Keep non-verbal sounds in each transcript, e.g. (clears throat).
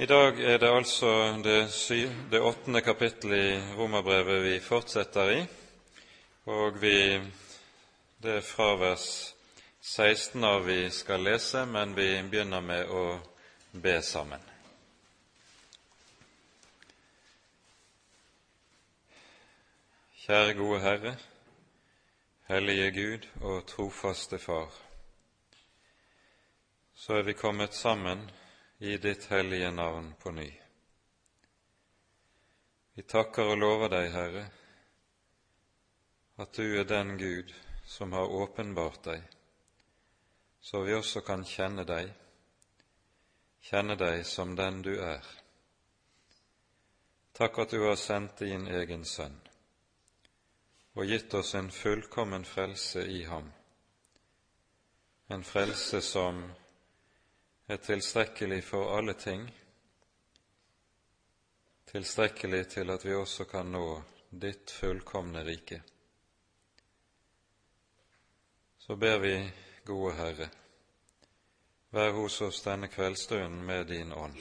I dag er det altså det, syv, det åttende kapittelet i Romerbrevet vi fortsetter i, og vi, det er fra vers 16 av vi skal lese, men vi begynner med å be sammen. Kjære gode Herre, hellige Gud og trofaste Far. Så er vi kommet sammen i ditt hellige navn på ny. Vi takker og lover deg, Herre, at du er den Gud som har åpenbart deg, så vi også kan kjenne deg, kjenne deg som den du er. Takk at du har sendt din egen Sønn og gitt oss en fullkommen frelse i ham, en frelse som er tilstrekkelig for alle ting, tilstrekkelig til at vi også kan nå ditt fullkomne rike. Så ber vi, gode Herre, vær hos oss denne kveldsstunden med din ånd.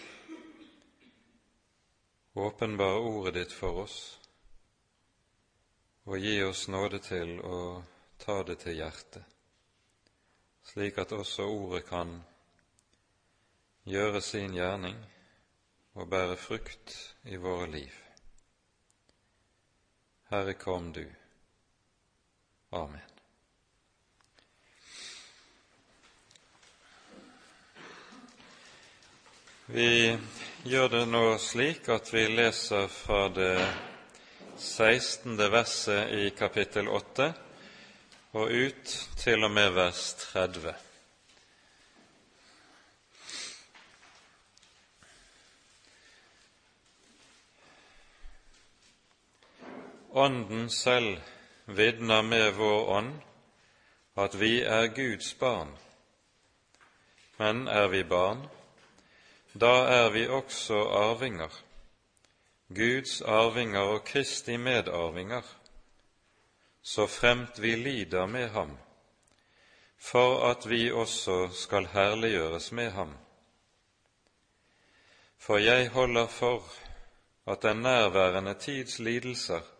Åpenbar ordet ditt for oss, og gi oss nåde til å ta det til hjertet, slik at også ordet kan gjøre sin gjerning og bære frukt i våre liv. Herre, kom du. Amen. Vi gjør det nå slik at vi leser fra det 16. verset i kapittel 8 og ut til og med vers 30. Ånden selv vitner med vår ånd at vi er Guds barn. Men er vi barn, da er vi også arvinger, Guds arvinger og Kristi medarvinger, så fremt vi lider med ham, for at vi også skal herliggjøres med ham. For jeg holder for at den nærværende tids lidelser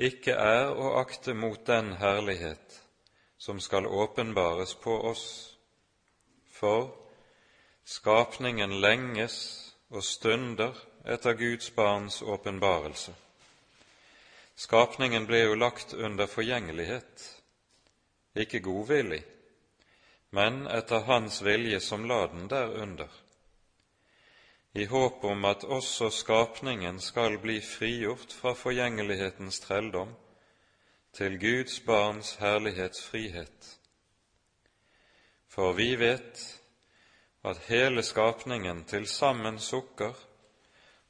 ikke er å akte mot den herlighet som skal åpenbares på oss, for skapningen lenges og stunder etter Guds barns åpenbarelse. Skapningen ble jo lagt under forgjengelighet, ikke godvillig, men etter Hans vilje som la den derunder i håp om at også skapningen skal bli frigjort fra forgjengelighetens trelldom til Guds barns herlighetsfrihet. For vi vet at hele skapningen til sammen sukker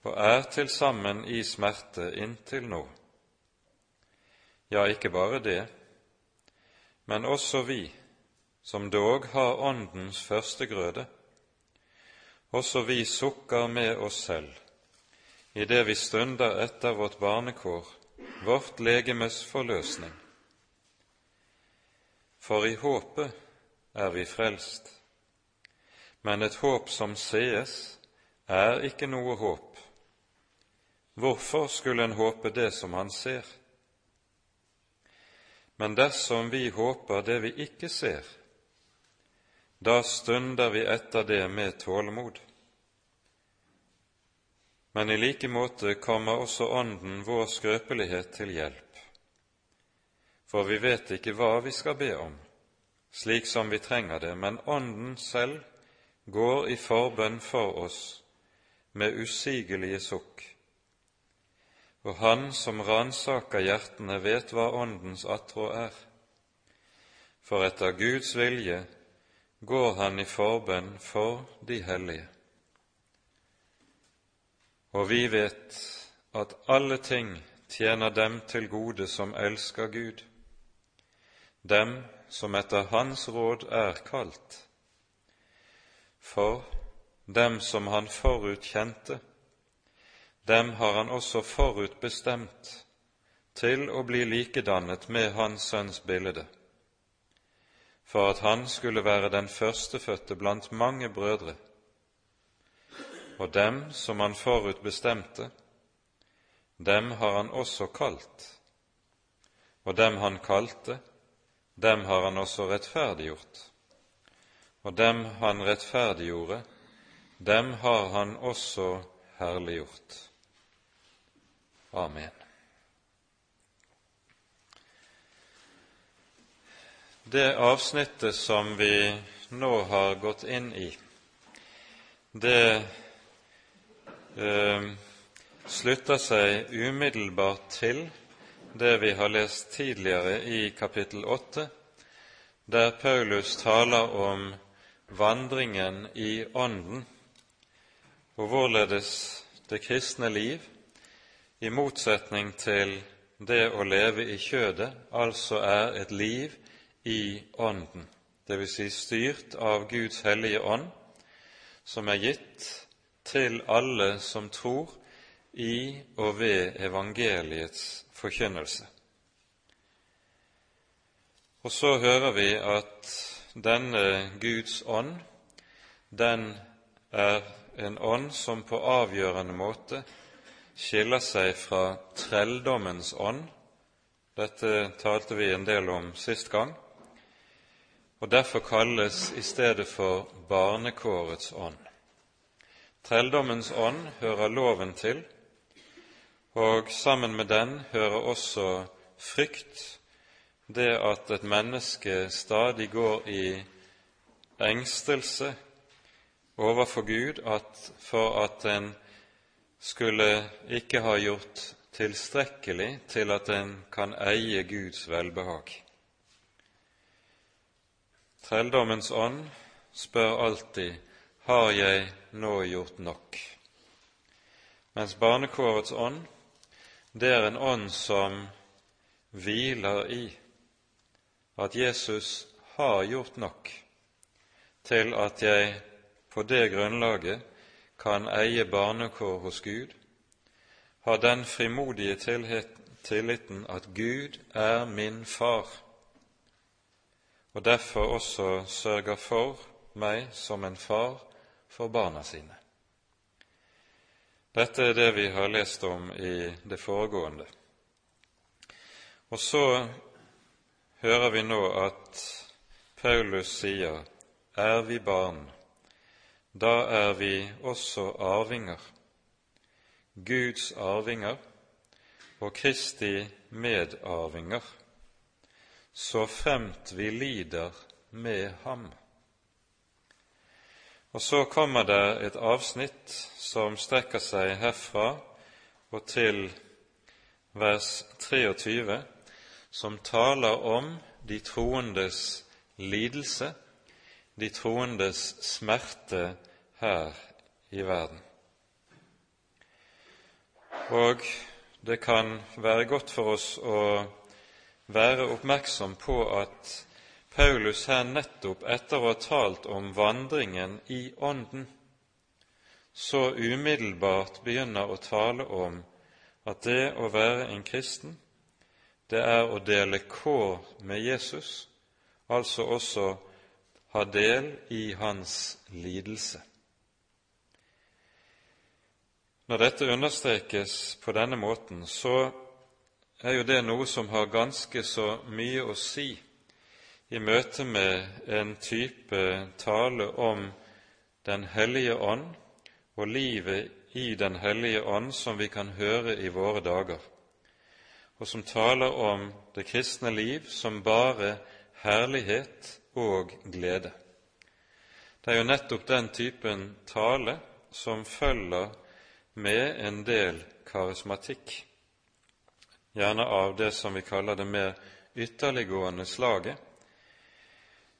og er til sammen i smerte inntil nå. Ja, ikke bare det, men også vi, som dog har Åndens førstegrøde, også vi sukker med oss selv i det vi stunder etter vårt barnekår, vårt legemes forløsning. For i håpet er vi frelst, men et håp som sees, er ikke noe håp. Hvorfor skulle en håpe det som han ser? Men dersom vi håper det vi ikke ser, da stunder vi etter det med tålmod. Men i like måte kommer også Ånden vår skrøpelighet til hjelp, for vi vet ikke hva vi skal be om, slik som vi trenger det, men Ånden selv går i forbønn for oss med usigelige sukk. Og Han som ransaker hjertene, vet hva Åndens attrå er, for etter Guds vilje går han i forbønn for de hellige. Og vi vet at alle ting tjener dem til gode som elsker Gud, dem som etter Hans råd er kalt. For dem som Han forut kjente, dem har Han også forut bestemt til å bli likedannet med Hans Sønns bilde for at han skulle være den førstefødte blant mange brødre. Og dem som han forut bestemte, dem har han også kalt. Og dem han kalte, dem har han også rettferdiggjort. Og dem han rettferdiggjorde, dem har han også herliggjort. Amen. Det avsnittet som vi nå har gått inn i, det eh, slutter seg umiddelbart til det vi har lest tidligere i kapittel 8, der Paulus taler om vandringen i Ånden, og hvorledes det kristne liv, i motsetning til det å leve i kjødet, altså er et liv i Ånden, dvs. Si styrt av Guds hellige ånd, som er gitt til alle som tror i og ved evangeliets forkynnelse. Og så hører vi at denne Guds ånd, den er en ånd som på avgjørende måte skiller seg fra trelldommens ånd. Dette talte vi en del om sist gang og derfor kalles i stedet for barnekårets ånd. Trelldommens ånd hører loven til, og sammen med den hører også frykt, det at et menneske stadig går i engstelse overfor Gud at for at en skulle ikke ha gjort tilstrekkelig til at en kan eie Guds velbehag. Trelldommens ånd spør alltid har jeg nå gjort nok, mens barnekårets ånd, det er en ånd som hviler i at Jesus har gjort nok til at jeg på det grunnlaget kan eie barnekår hos Gud, har den frimodige tilliten at Gud er min far og derfor også sørger for meg som en far for barna sine. Dette er det vi har lest om i det foregående. Og så hører vi nå at Paulus sier, er vi barn, da er vi også arvinger, Guds arvinger og Kristi medarvinger så fremt vi lider med ham. Og så kommer det et avsnitt som strekker seg herfra og til vers 23, som taler om de troendes lidelse, de troendes smerte her i verden. Og det kan være godt for oss å være oppmerksom på at Paulus her nettopp etter å ha talt om vandringen i Ånden, så umiddelbart begynner å tale om at det å være en kristen, det er å dele kår med Jesus, altså også ha del i hans lidelse. Når dette understrekes på denne måten, så er jo det noe som har ganske så mye å si i møte med en type tale om Den hellige ånd og livet i Den hellige ånd som vi kan høre i våre dager, og som taler om det kristne liv som bare herlighet og glede. Det er jo nettopp den typen tale som følger med en del karismatikk gjerne av det som vi kaller det mer ytterliggående slaget,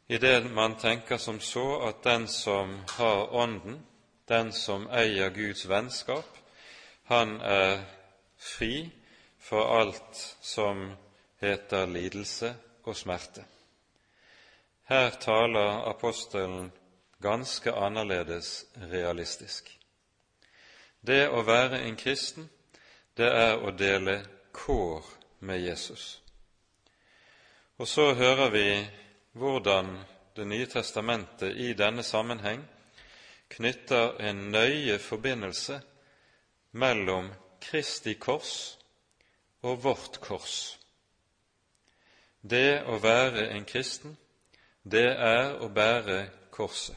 i det man tenker som så at den som har Ånden, den som eier Guds vennskap, han er fri for alt som heter lidelse og smerte. Her taler apostelen ganske annerledes realistisk. Det å være en kristen, det er å dele kår med Jesus. Og så hører vi hvordan Det nye testamentet i denne sammenheng knytter en nøye forbindelse mellom Kristi kors og vårt kors. Det å være en kristen, det er å bære korset.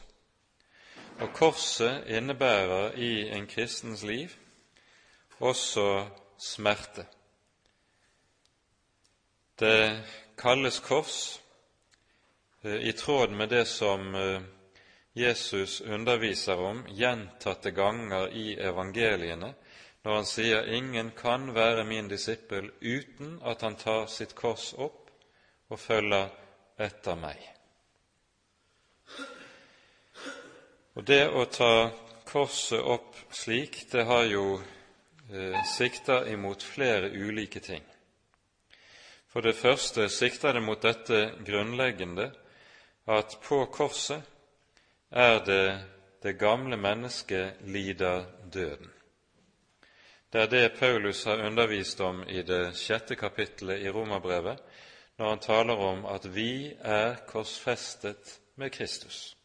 Og korset innebærer i en kristens liv også smerte. Det kalles kors eh, i tråd med det som eh, Jesus underviser om gjentatte ganger i evangeliene, når han sier 'ingen kan være min disippel uten at han tar sitt kors opp og følger etter meg'. Og Det å ta korset opp slik, det har jo eh, sikter imot flere ulike ting. For det første sikter det mot dette grunnleggende at på korset er det det gamle mennesket lider døden. Det er det Paulus har undervist om i det sjette kapittelet i Romerbrevet, når han taler om at vi er korsfestet med Kristus.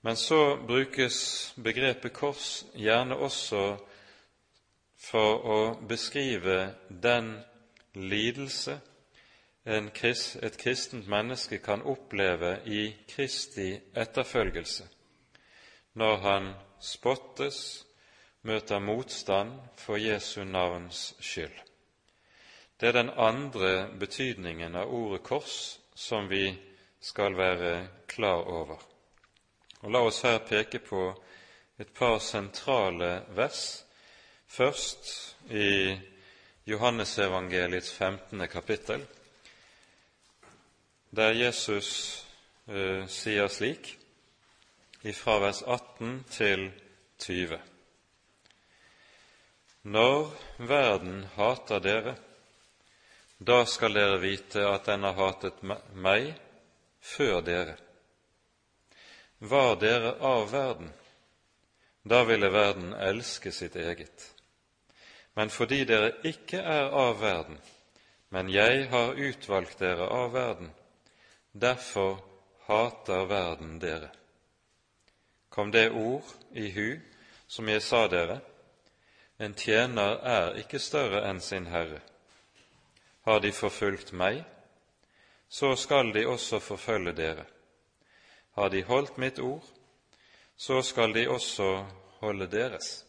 Men så brukes begrepet kors gjerne også for å beskrive den lidelse et kristent menneske kan oppleve i Kristi etterfølgelse, når han spottes, møter motstand for Jesu navns skyld. Det er den andre betydningen av ordet kors som vi skal være klar over. Og La oss her peke på et par sentrale vers, først i Johannesevangeliets 15. kapittel, der Jesus uh, sier slik ifra vers 18 til 20. Når verden hater dere, da skal dere vite at den har hatet meg før dere. Var dere av verden, da ville verden elske sitt eget men fordi dere ikke er av verden, men jeg har utvalgt dere av verden, derfor hater verden dere. Kom det ord i hu som jeg sa dere, en tjener er ikke større enn sin herre. Har de forfulgt meg, så skal de også forfølge dere. Har de holdt mitt ord, så skal de også holde deres.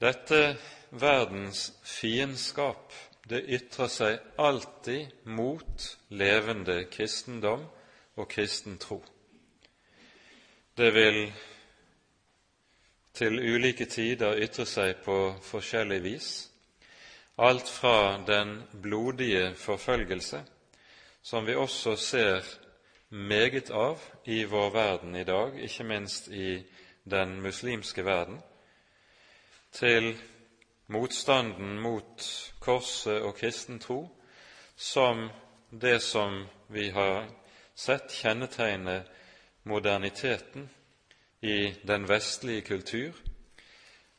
Dette verdens fiendskap det ytrer seg alltid mot levende kristendom og kristen tro. Det vil til ulike tider ytre seg på forskjellig vis, alt fra den blodige forfølgelse, som vi også ser meget av i vår verden i dag, ikke minst i den muslimske verden, til motstanden mot korset og kristen tro som det som vi har sett kjennetegne moderniteten i den vestlige kultur,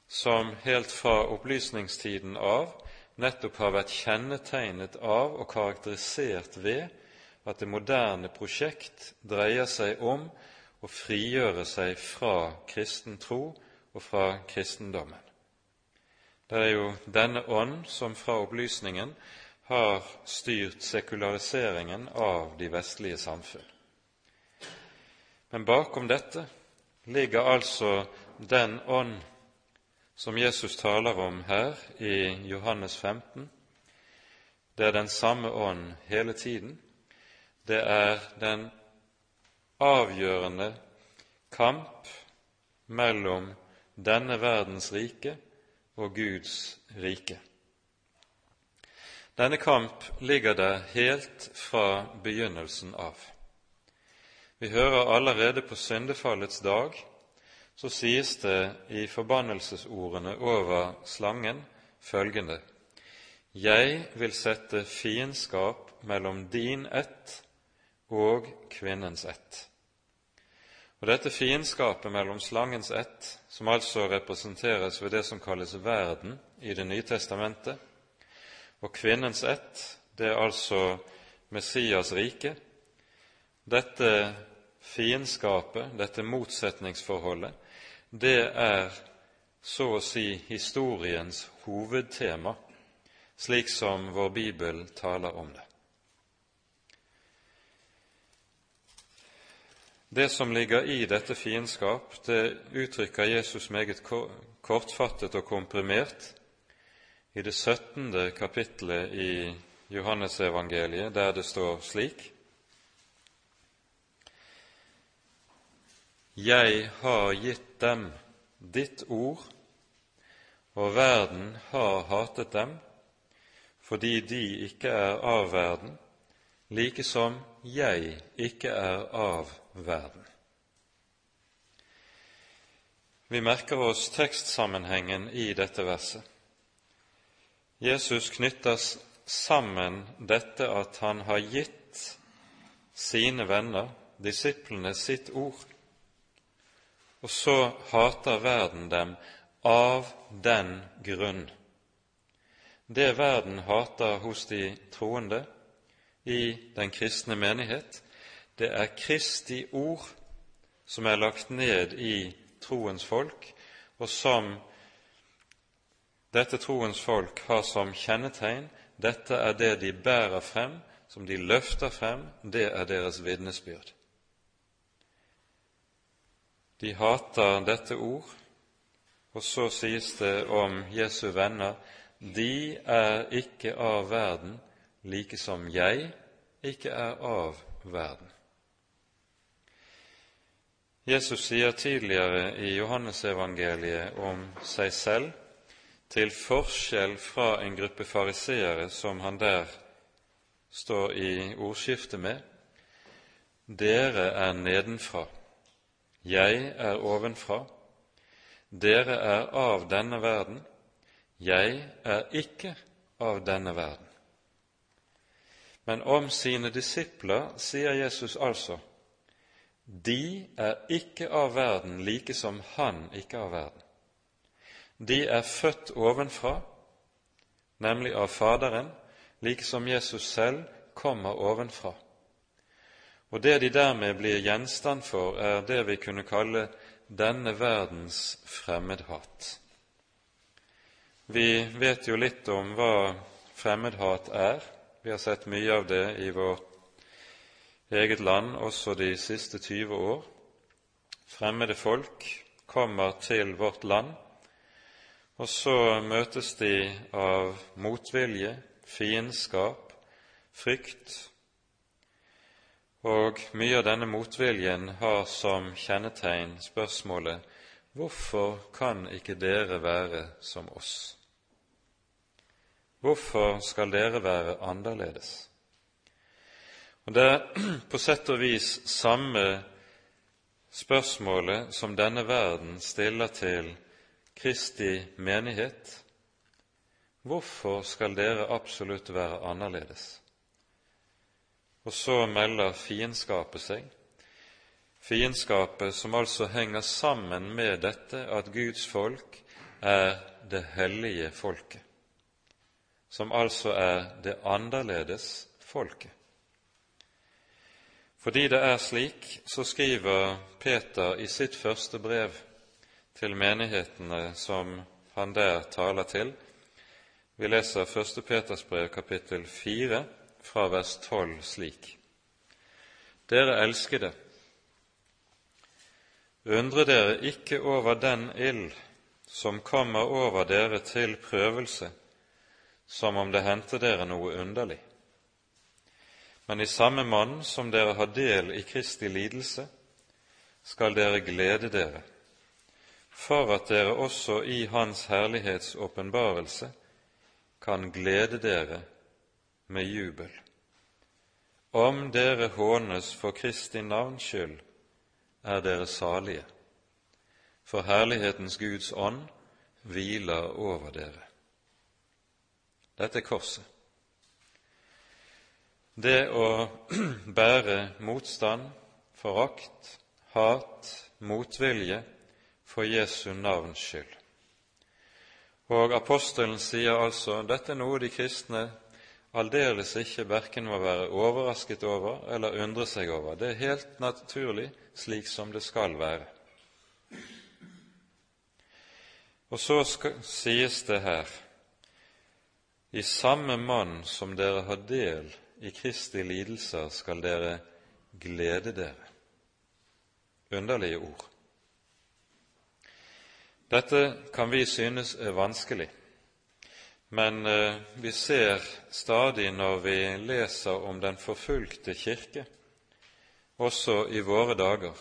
som helt fra opplysningstiden av nettopp har vært kjennetegnet av og karakterisert ved at det moderne prosjekt dreier seg om å frigjøre seg fra kristen tro og fra kristendommen. Det er jo denne ånd som fra opplysningen har styrt sekulariseringen av de vestlige samfunn. Men bakom dette ligger altså den ånd som Jesus taler om her i Johannes 15. Det er den samme ånd hele tiden. Det er den avgjørende kamp mellom denne verdens rike og Guds rike. Denne kamp ligger der helt fra begynnelsen av. Vi hører allerede på syndefallets dag så sies det i forbannelsesordene over slangen følgende Jeg vil sette fiendskap mellom din ett og kvinnens ett. Og Dette fiendskapet mellom slangens ett, som altså representeres ved det som kalles verden i Det nye testamentet, og kvinnens ett, det er altså Messias rike, dette fiendskapet, dette motsetningsforholdet, det er så å si historiens hovedtema, slik som vår bibel taler om det. Det som ligger i dette fiendskap, det uttrykker Jesus meget kortfattet og komprimert i det 17. kapittelet i Johannesevangeliet, der det står slik Jeg har gitt dem ditt ord, og verden har hatet dem, fordi de ikke er av verden, like som jeg ikke er av verden. Vi merker oss tekstsammenhengen i dette verset. Jesus knytter sammen dette at han har gitt sine venner, disiplene, sitt ord, og så hater verden dem av den grunn. Det verden hater hos de troende i den kristne menighet, det er Kristi ord som er lagt ned i troens folk, og som dette troens folk har som kjennetegn. Dette er det de bærer frem, som de løfter frem, det er deres vitnesbyrd. De hater dette ord, og så sies det om Jesu venner de er ikke av verden, like som jeg ikke er av verden. Jesus sier tidligere i Johannesevangeliet om seg selv, til forskjell fra en gruppe fariseere som han der står i ordskiftet med, dere er nedenfra, jeg er ovenfra, dere er av denne verden, jeg er ikke av denne verden. Men om sine disipler sier Jesus altså de er ikke av verden, like som han ikke av verden. De er født ovenfra, nemlig av Faderen, like som Jesus selv kommer ovenfra. Og det de dermed blir gjenstand for, er det vi kunne kalle denne verdens fremmedhat. Vi vet jo litt om hva fremmedhat er. Vi har sett mye av det i vårt eget land også de siste 20 år. Fremmede folk kommer til vårt land, og så møtes de av motvilje, fiendskap, frykt, og mye av denne motviljen har som kjennetegn spørsmålet Hvorfor kan ikke dere være som oss? Hvorfor skal dere være annerledes? Og Det er på sett og vis samme spørsmålet som denne verden stiller til Kristi menighet. Hvorfor skal dere absolutt være annerledes? Og så melder fiendskapet seg, fiendskapet som altså henger sammen med dette at Guds folk er det hellige folket, som altså er det annerledes folket. Fordi det er slik, så skriver Peter i sitt første brev til menighetene som han der taler til. Vi leser 1. Peters brev, kapittel 4, fra vers 12 slik. Dere elskede, undre dere ikke over den ild som kommer over dere til prøvelse, som om det hendte dere noe underlig men i samme mann som dere har del i Kristi lidelse, skal dere glede dere, for at dere også i Hans herlighets åpenbarelse kan glede dere med jubel. Om dere hånes for Kristi navns skyld, er dere salige, for herlighetens Guds ånd hviler over dere. Dette er korset. Det å (clears throat) bære motstand, forakt, hat, motvilje for Jesu navns skyld. Og apostelen sier altså dette er noe de kristne aldeles ikke verken må være overrasket over eller undre seg over. Det er helt naturlig slik som det skal være. Og så skal, sies det her i samme mann som dere har del i Kristi lidelser, skal dere glede dere. Underlige ord. Dette kan vi synes er vanskelig, men eh, vi ser stadig når vi leser om den forfulgte kirke, også i våre dager,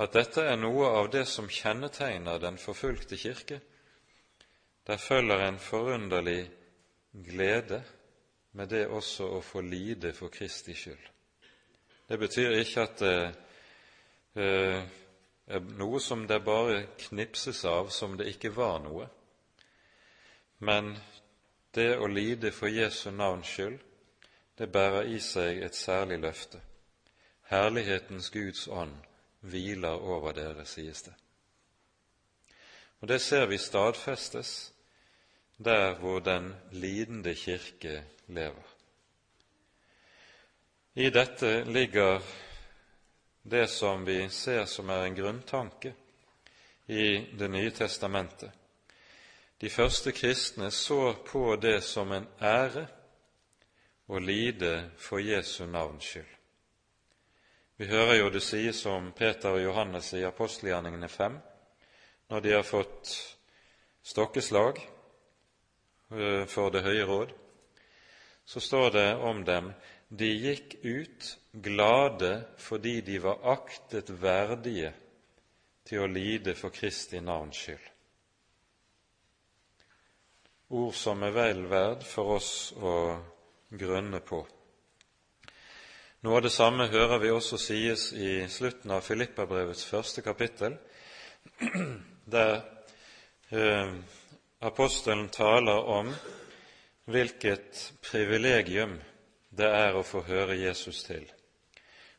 at dette er noe av det som kjennetegner den forfulgte kirke. Der følger en forunderlig glede med det også å få lide for Kristi skyld. Det betyr ikke at det eh, er noe som det bare knipses av som det ikke var noe. Men det å lide for Jesu navns skyld, det bærer i seg et særlig løfte. Herlighetens Guds ånd hviler over dere, sies det. Og det ser vi stadfestes der hvor den lidende kirke lever. I dette ligger det som vi ser som er en grunntanke i Det nye testamentet. De første kristne så på det som en ære å lide for Jesu navns skyld. Vi hører jo det sies om Peter og Johannes i apostelgjerningene fem, når de har fått stokkeslag eh, for Det høye råd. Så står det om dem de gikk ut glade fordi de var aktet verdige til å lide for Kristi navns skyld. Ord som er vel verd for oss å grunne på. Noe av det samme hører vi også sies i slutten av Filippabrevets første kapittel, (clears throat) der eh, apostelen taler om hvilket privilegium det er å få høre Jesus til.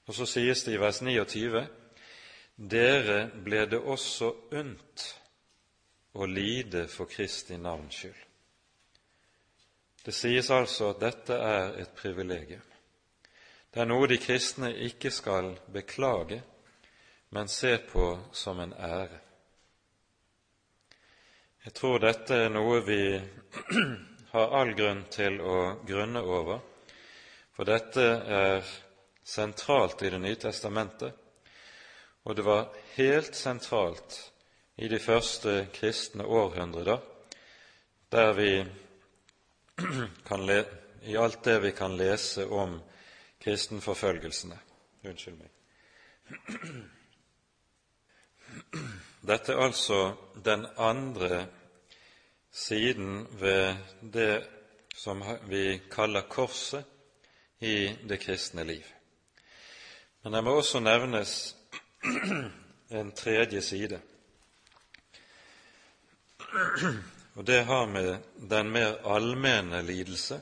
Og så sies det i vers 29.: Dere ble det også unt å lide for Kristi navns skyld. Det sies altså at dette er et privilegium. Det er noe de kristne ikke skal beklage, men se på som en ære. Jeg tror dette er noe vi (clears throat) har all grunn til å grunne over, for dette er sentralt i Det nye testamentet, og det var helt sentralt i de første kristne århundrer, der vi (clears throat) kan le, i alt det vi kan lese om kristenforfølgelsene. Unnskyld meg. (clears throat) Dette er altså den andre siden ved det som vi kaller korset i det kristne liv. Men det må også nevnes (clears throat) en tredje side. (clears throat) Og det har med den mer allmenne lidelse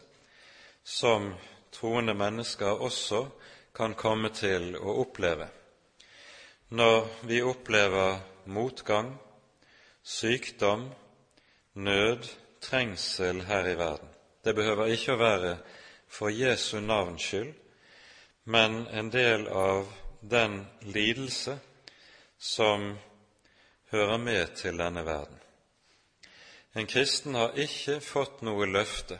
som troende mennesker også kan komme til å oppleve. Når vi opplever motgang, sykdom, nød, trengsel her i verden. Det behøver ikke å være for Jesu navns skyld, men en del av den lidelse som hører med til denne verden. En kristen har ikke fått noe løfte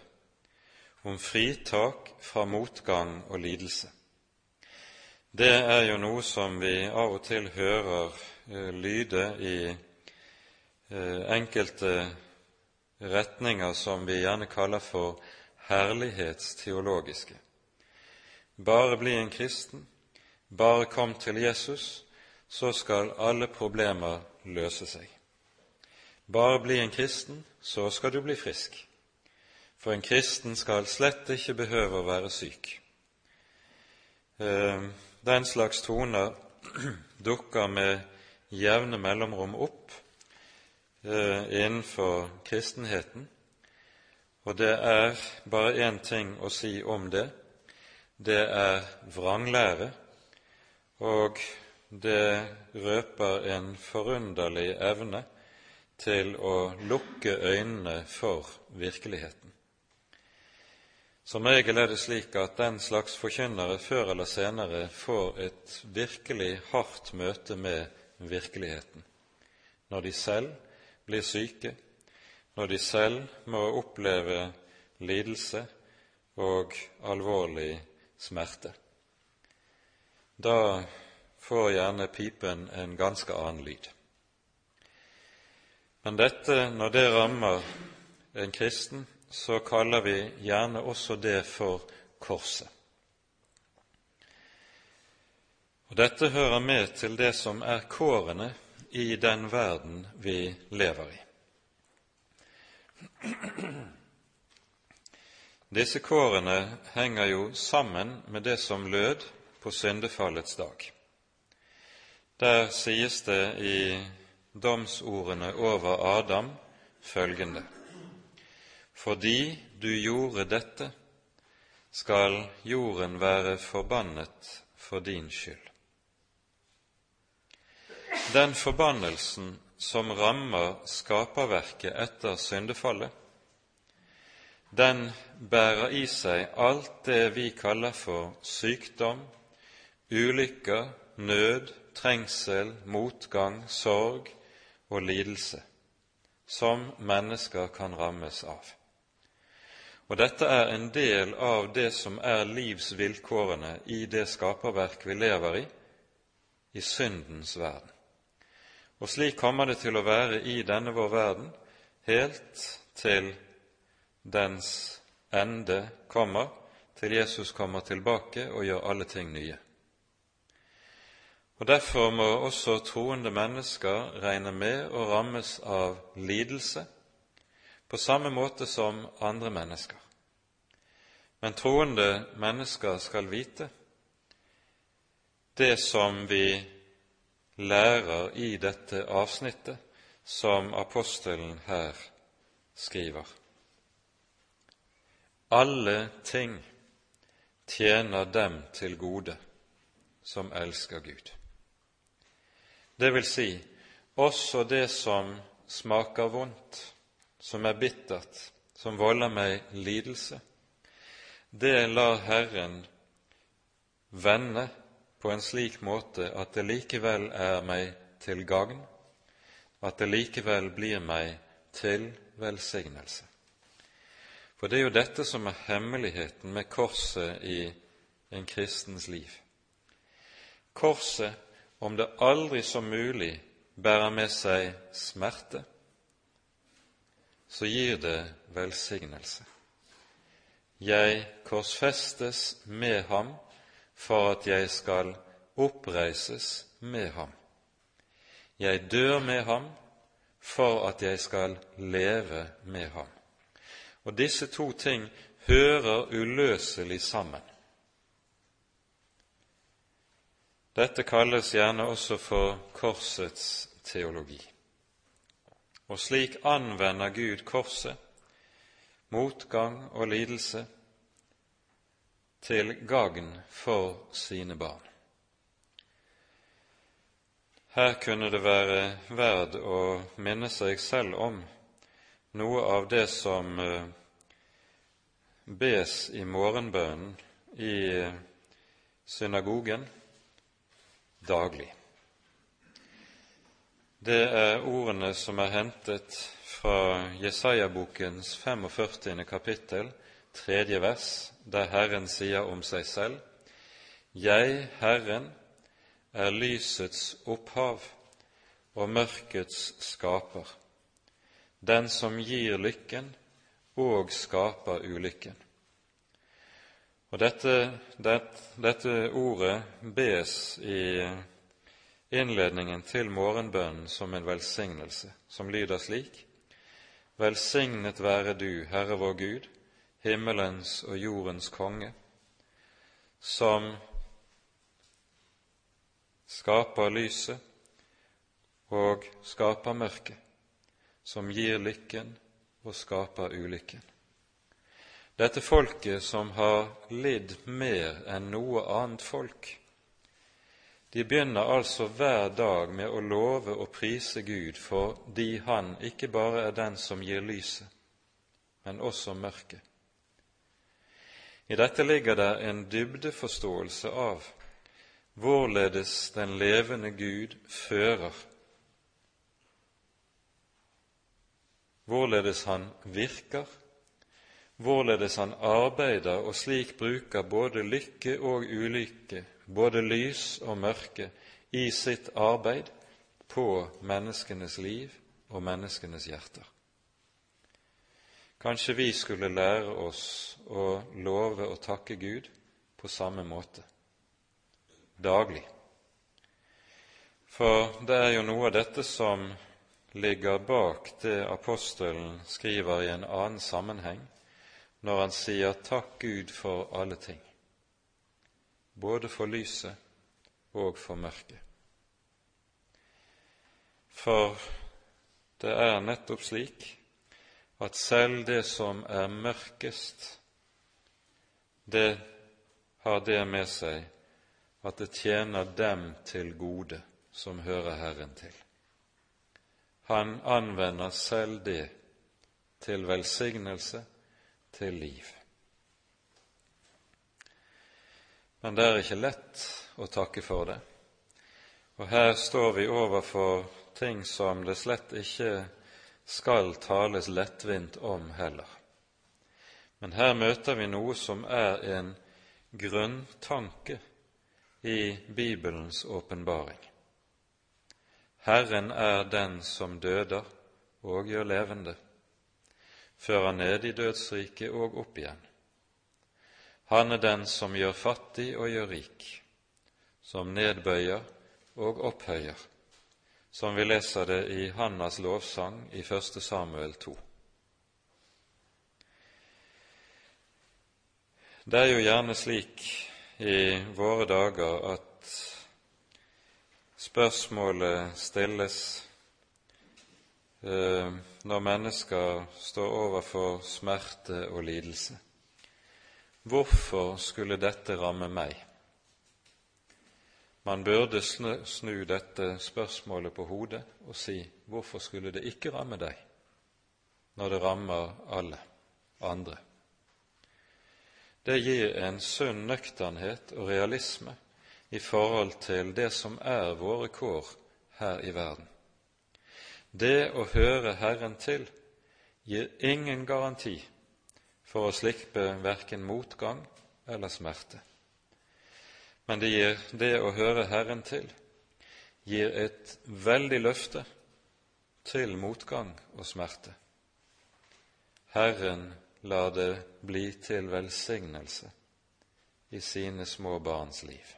om fritak fra motgang og lidelse. Det er jo noe som vi av og til hører eh, lyde i eh, enkelte retninger som vi gjerne kaller for herlighetsteologiske. Bare bli en kristen, bare kom til Jesus, så skal alle problemer løse seg. Bare bli en kristen, så skal du bli frisk for en kristen skal slett ikke behøve å være syk. Eh, den slags toner (clears throat) dukker med jevne mellomrom opp innenfor kristenheten, og det er bare én ting å si om det. Det er vranglære, og det røper en forunderlig evne til å lukke øynene for virkeligheten. Som regel er det slik at den slags forkynnere før eller senere får et virkelig hardt møte med virkeligheten, når de selv blir syke, når de selv må oppleve lidelse og alvorlig smerte. Da får gjerne pipen en ganske annen lyd. Men dette, når det rammer en kristen, så kaller vi gjerne også det for korset. Og Dette hører med til det som er kårene i den verden vi lever i. Disse kårene henger jo sammen med det som lød på syndefallets dag. Der sies det i domsordene over Adam følgende fordi du gjorde dette, skal jorden være forbannet for din skyld. Den forbannelsen som rammer skaperverket etter syndefallet, den bærer i seg alt det vi kaller for sykdom, ulykker, nød, trengsel, motgang, sorg og lidelse, som mennesker kan rammes av. Og dette er en del av det som er livsvilkårene i det skaperverk vi lever i, i syndens verden. Og slik kommer det til å være i denne vår verden helt til dens ende kommer, til Jesus kommer tilbake og gjør alle ting nye. Og Derfor må også troende mennesker regne med å rammes av lidelse på samme måte som andre mennesker. Men troende mennesker skal vite det som vi lærer i dette avsnittet som apostelen her skriver. Alle ting tjener dem til gode som elsker Gud. Det vil si også det som smaker vondt, som er bittert, som volder meg lidelse, det lar Herren vende på en slik måte at det likevel er meg til gagn, at det likevel blir meg til velsignelse. For det er jo dette som er hemmeligheten med korset i en kristens liv. Korset, om det aldri som mulig bærer med seg smerte, så gir det velsignelse. Jeg korsfestes med ham for at jeg skal oppreises med ham. Jeg dør med ham for at jeg skal leve med ham. Og disse to ting hører uløselig sammen. Dette kalles gjerne også for korsets teologi. Og slik anvender Gud korset, motgang og lidelse, til gagn for sine barn. Her kunne det være verd å minne seg selv om noe av det som eh, bes i morgenbønnen i synagogen daglig. Det er ordene som er hentet fra Jesaja-bokens 45. kapittel, tredje vers, der Herren sier om seg selv:" Jeg, Herren, er lysets opphav og mørkets skaper, den som gir lykken og skaper ulykken. Og dette, det, dette ordet bes i innledningen til morgenbønnen som en velsignelse, som lyder slik:" Velsignet være du, Herre vår Gud, himmelens og jordens konge, som skaper lyset og skaper mørket, som gir lykken og skaper ulykken. Dette folket som har lidd mer enn noe annet folk, de begynner altså hver dag med å love og prise Gud fordi Han ikke bare er den som gir lyset, men også mørket. I dette ligger det en dybdeforståelse av hvorledes den levende Gud fører, hvorledes han virker, hvorledes han arbeider og slik bruker både lykke og ulykke, både lys og mørke, i sitt arbeid på menneskenes liv og menneskenes hjerter. Kanskje vi skulle lære oss å love og takke Gud på samme måte daglig. For det er jo noe av dette som ligger bak det apostelen skriver i en annen sammenheng, når han sier 'takk Gud for alle ting', både for lyset og for mørket. For det er nettopp slik at selv det som er mørkest, det har det med seg at det tjener dem til gode som hører Herren til. Han anvender selv det til velsignelse, til liv. Men det er ikke lett å takke for det. Og her står vi overfor ting som det slett ikke skal tales lettvint om heller. Men her møter vi noe som er en grunntanke i Bibelens åpenbaring. Herren er den som døder og gjør levende, fører ned i dødsriket og opp igjen. Han er den som gjør fattig og gjør rik, som nedbøyer og opphøyer, som vi leser det i Hannas lovsang i 1. Samuel 2. Det er jo gjerne slik i våre dager at spørsmålet stilles eh, når mennesker står overfor smerte og lidelse. Hvorfor skulle dette ramme meg? Man burde snu dette spørsmålet på hodet og si hvorfor skulle det ikke ramme deg når det rammer alle andre? det gir en sunn nøkternhet og realisme i forhold til det som er våre kår her i verden. Det å høre Herren til gir ingen garanti for å slippe verken motgang eller smerte. Men det, gir, det å høre Herren til gir et veldig løfte til motgang og smerte. Herren lar det bli til velsignelse i sine små barns liv.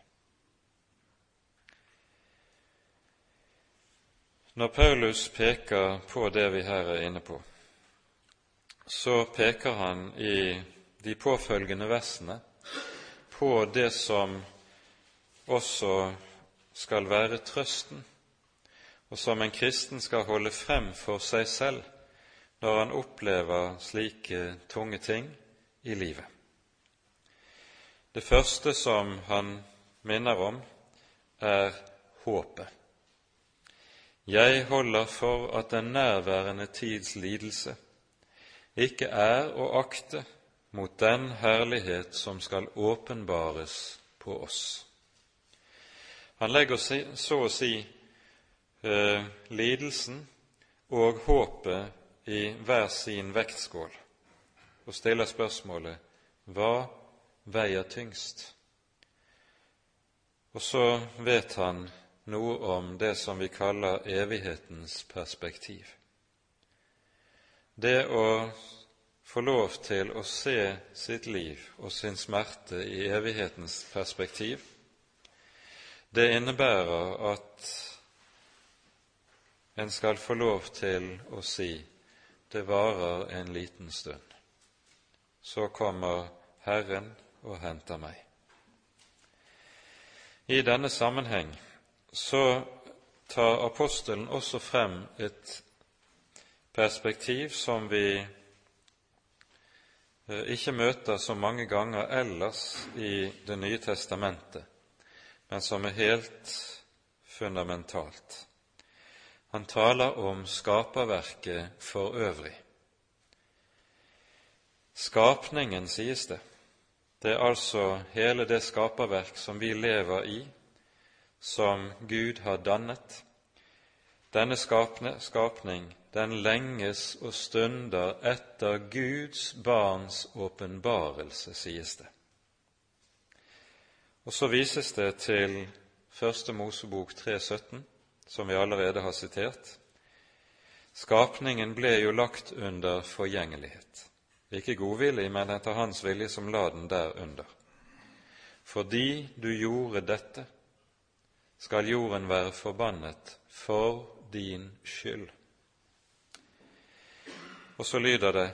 Når Paulus peker på det vi her er inne på, så peker han i de påfølgende versene på det som også skal være trøsten, og som en kristen skal holde frem for seg selv når han opplever slike tunge ting i livet. Det første som han minner om, er håpet. Jeg holder for at den nærværende tids lidelse ikke er å akte mot den herlighet som skal åpenbares på oss. Han legger så å si eh, lidelsen og håpet i hver sin vektskål og stiller spørsmålet hva veier tyngst? Og så vet han noe om det som vi kaller evighetens perspektiv. Det å få lov til å se sitt liv og sin smerte i evighetens perspektiv, det innebærer at en skal få lov til å si det varer en liten stund. Så kommer Herren og henter meg. I denne sammenheng så tar apostelen også frem et perspektiv som vi eh, ikke møter så mange ganger ellers i Det nye testamentet, men som er helt fundamentalt. Han taler om skaperverket for øvrig. Skapningen, sies det, Det er altså hele det skaperverk som vi lever i, som Gud har dannet. Denne skapne, skapning, den lenges og stunder etter Guds barns åpenbarelse, sies det. Og så vises det til Første Mosebok 3,17, som vi allerede har sitert. Skapningen ble jo lagt under forgjengelighet. Ikke godvillig, men etter Hans vilje som la den der under. Fordi du gjorde dette, skal jorden være forbannet for din skyld. Og så lyder det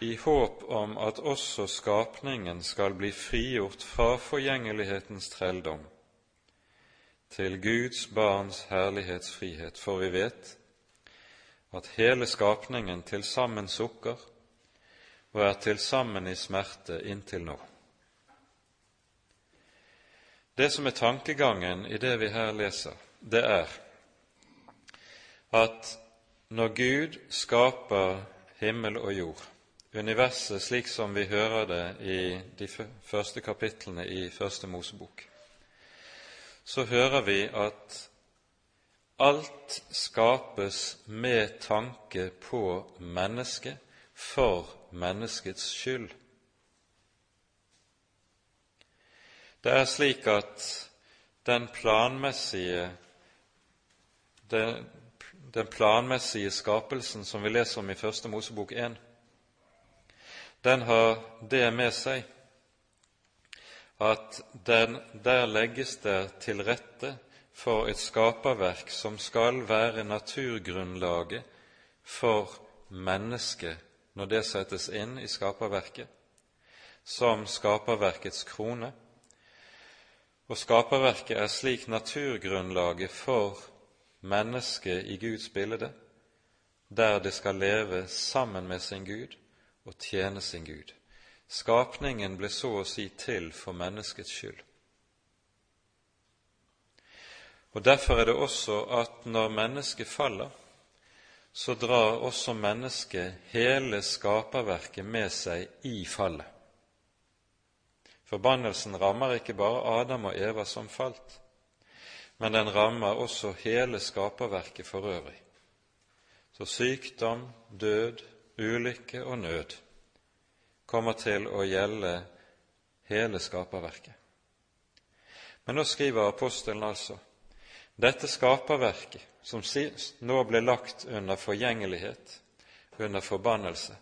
i håp om at også skapningen skal bli frigjort fra forgjengelighetens trelldom til Guds barns herlighetsfrihet, for vi vet at hele skapningen til sammen sukker og er til sammen i smerte inntil nå. Det som er tankegangen i det vi her leser, det er at når Gud skaper himmel og jord, universet slik som vi hører det i de første kapitlene i Første Mosebok, så hører vi at alt skapes med tanke på mennesket for menneskets skyld. Det er slik at den planmessige, den, den planmessige skapelsen som vi leser om i Første Mosebok 1, den har det med seg at den, der legges det til rette for et skaperverk som skal være naturgrunnlaget for mennesket når det settes inn i skaperverket, som skaperverkets krone. Og skaperverket er slik naturgrunnlaget for mennesket i Guds bilde, der det skal leve sammen med sin Gud og tjene sin Gud. Skapningen ble så å si til for menneskets skyld. Og Derfor er det også at når mennesket faller, så drar også mennesket hele skaperverket med seg i fallet. Forbannelsen rammer ikke bare Adam og Eva som falt, men den rammer også hele skaperverket for øvrig. Så sykdom, død, ulykke og nød kommer til å gjelde hele skaperverket. Men nå skriver apostelen altså dette skaperverket, som nå ble lagt under forgjengelighet, under forbannelse,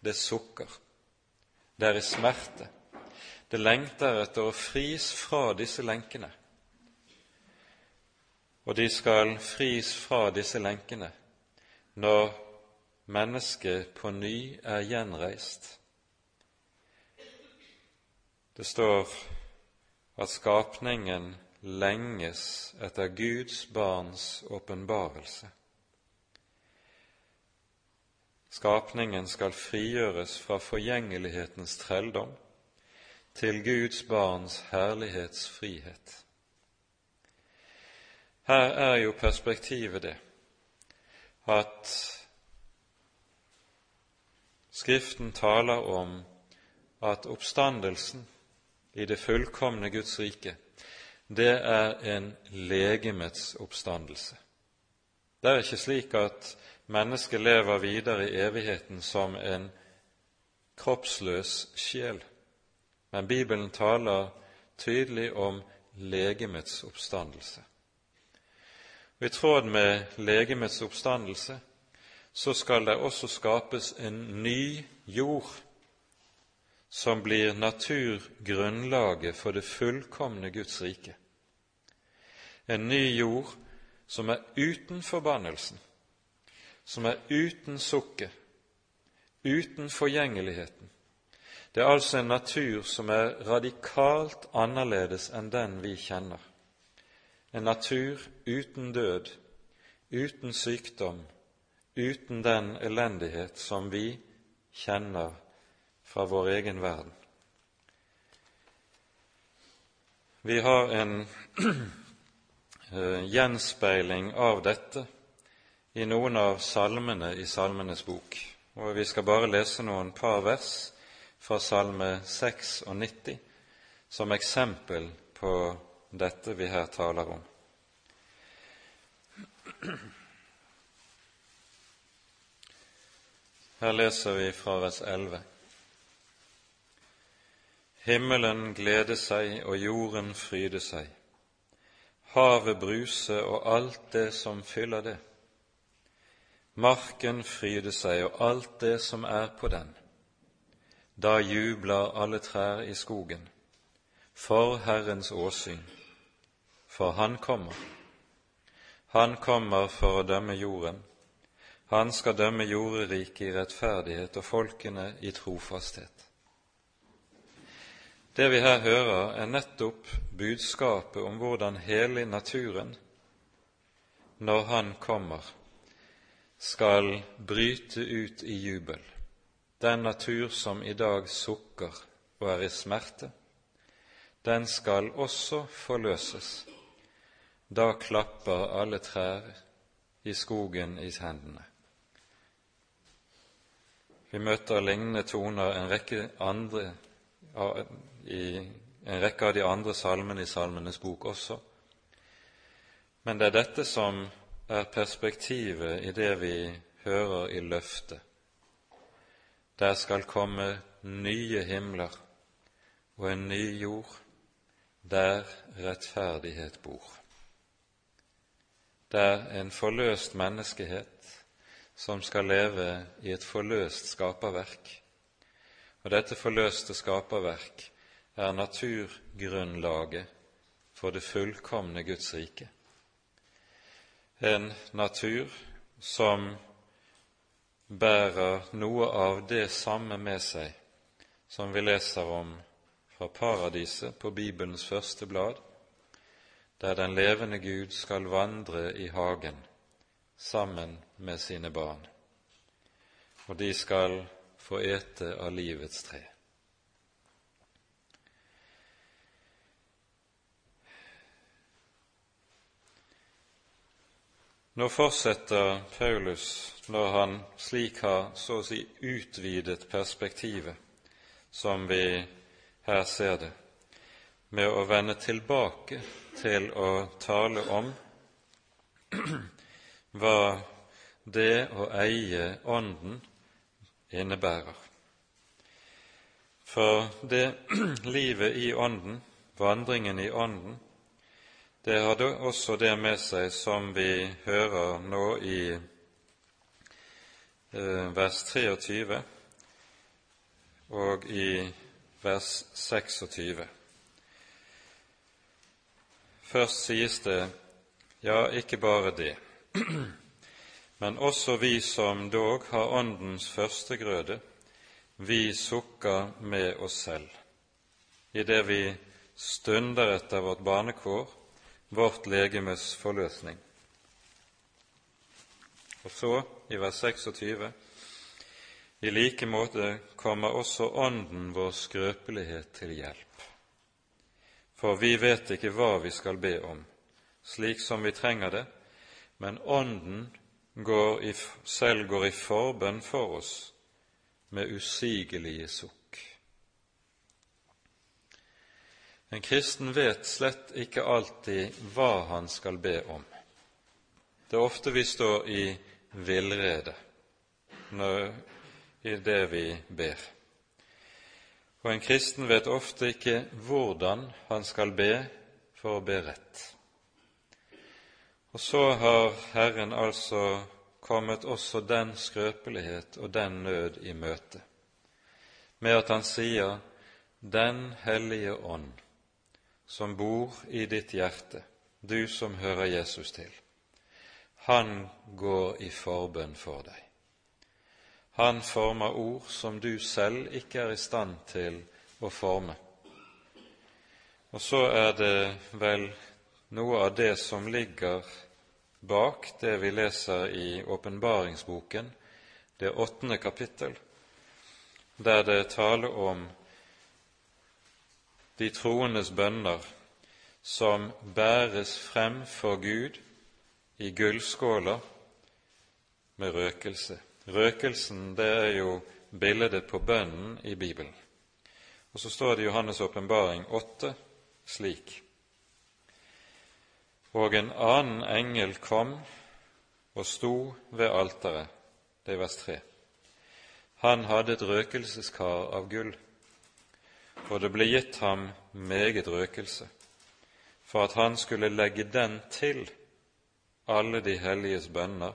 det sukker. Det er i smerte. Det lengter etter å fris fra disse lenkene. Og de skal fris fra disse lenkene når mennesket på ny er gjenreist det står at skapningen lenges etter Guds barns åpenbarelse. Skapningen skal frigjøres fra forgjengelighetens trelldom til Guds barns herlighetsfrihet. Her er jo perspektivet det at Skriften taler om at oppstandelsen i det fullkomne Guds rike, det er en legemets oppstandelse. Det er ikke slik at mennesket lever videre i evigheten som en kroppsløs sjel, men Bibelen taler tydelig om legemets oppstandelse. Og I tråd med legemets oppstandelse så skal det også skapes en ny jord som blir naturgrunnlaget for det fullkomne Guds rike. En ny jord som er uten forbannelsen, som er uten sukket, uten forgjengeligheten. Det er altså en natur som er radikalt annerledes enn den vi kjenner. En natur uten død, uten sykdom, uten den elendighet som vi kjenner fra vår egen verden. Vi har en (clears throat) eh, gjenspeiling av dette i noen av salmene i Salmenes bok. Og Vi skal bare lese noen par vers fra Salme 96 som eksempel på dette vi her taler om. (clears throat) Her leser vi fra vers 11. Himmelen glede seg og jorden fryde seg, havet bruse og alt det som fyller det. Marken fryde seg og alt det som er på den. Da jubler alle trær i skogen, for Herrens åsyn, for Han kommer. Han kommer for å dømme jorden han skal dømme jorderiket i rettferdighet og folkene i trofasthet. Det vi her hører, er nettopp budskapet om hvordan hele naturen, når Han kommer, skal bryte ut i jubel. Den natur som i dag sukker og er i smerte, den skal også forløses. Da klapper alle trær i skogen i hendene. Vi møter lignende toner en rekke andre, i en rekke av de andre salmene i Salmenes bok også. Men det er dette som er perspektivet i det vi hører i løftet. Der skal komme nye himler og en ny jord, der rettferdighet bor. Der en forløst menneskehet som skal leve i et forløst skaperverk. Og dette forløste skaperverk er naturgrunnlaget for det fullkomne Guds rike. En natur som bærer noe av det samme med seg som vi leser om fra paradiset på Bibelens første blad, der den levende Gud skal vandre i hagen sammen med sine barn, og de skal få ete av livets tre. Nå fortsetter Paulus, når han slik har så å si utvidet perspektivet, som vi her ser det, med å vende tilbake til å tale om hva det å eie Ånden innebærer. For det (clears throat) livet i Ånden, vandringen i Ånden, det hadde også det med seg som vi hører nå i eh, vers 23 og i vers 26. Først sies det ja, ikke bare det, men også vi som dog har Åndens førstegrøde, vi sukker med oss selv, idet vi stunder etter vårt barnekår, vårt legemes forløsning. Og så, i vers 26, i like måte kommer også Ånden vår skrøpelighet til hjelp. For vi vet ikke hva vi skal be om, slik som vi trenger det, men Ånden går i, selv går i forbønn for oss med usigelige sukk. En kristen vet slett ikke alltid hva han skal be om. Det er ofte vi står i villrede i det vi ber. Og en kristen vet ofte ikke hvordan han skal be for å be rett. Og så har Herren altså kommet også den skrøpelighet og den nød i møte, med at han sier Den hellige ånd, som bor i ditt hjerte, du som hører Jesus til, han går i forbønn for deg. Han former ord som du selv ikke er i stand til å forme. Og så er det vel noe av det som ligger bak det vi leser i åpenbaringsboken, det åttende kapittel, der det taler om de troendes bønner som bæres frem for Gud i gullskåler med røkelse. Røkelsen det er jo bildet på bønnen i Bibelen. Og så står det i Johannes' åpenbaring 8 slik Og en annen engel kom og sto ved alteret. Det er vers 3. Han hadde et røkelseskar av gull, og det ble gitt ham meget røkelse, for at han skulle legge den til alle de helliges bønner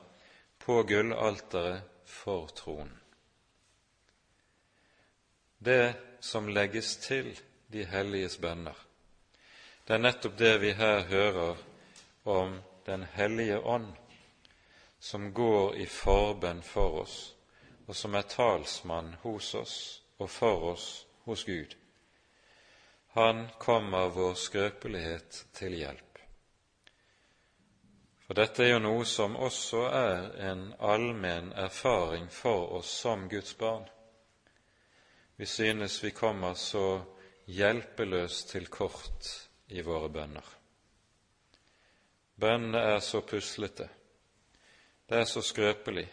på gullalteret for tronen. Det som legges til de helliges bønner, det er nettopp det vi her hører om Den hellige ånd, som går i forbønn for oss, og som er talsmann hos oss og for oss hos Gud. Han kommer vår skrøpelighet til hjelp. For dette er jo noe som også er en allmenn erfaring for oss som Guds barn. Vi synes vi kommer så hjelpeløst til kort i våre bønner. Bønnene er så puslete, det er så skrøpelig,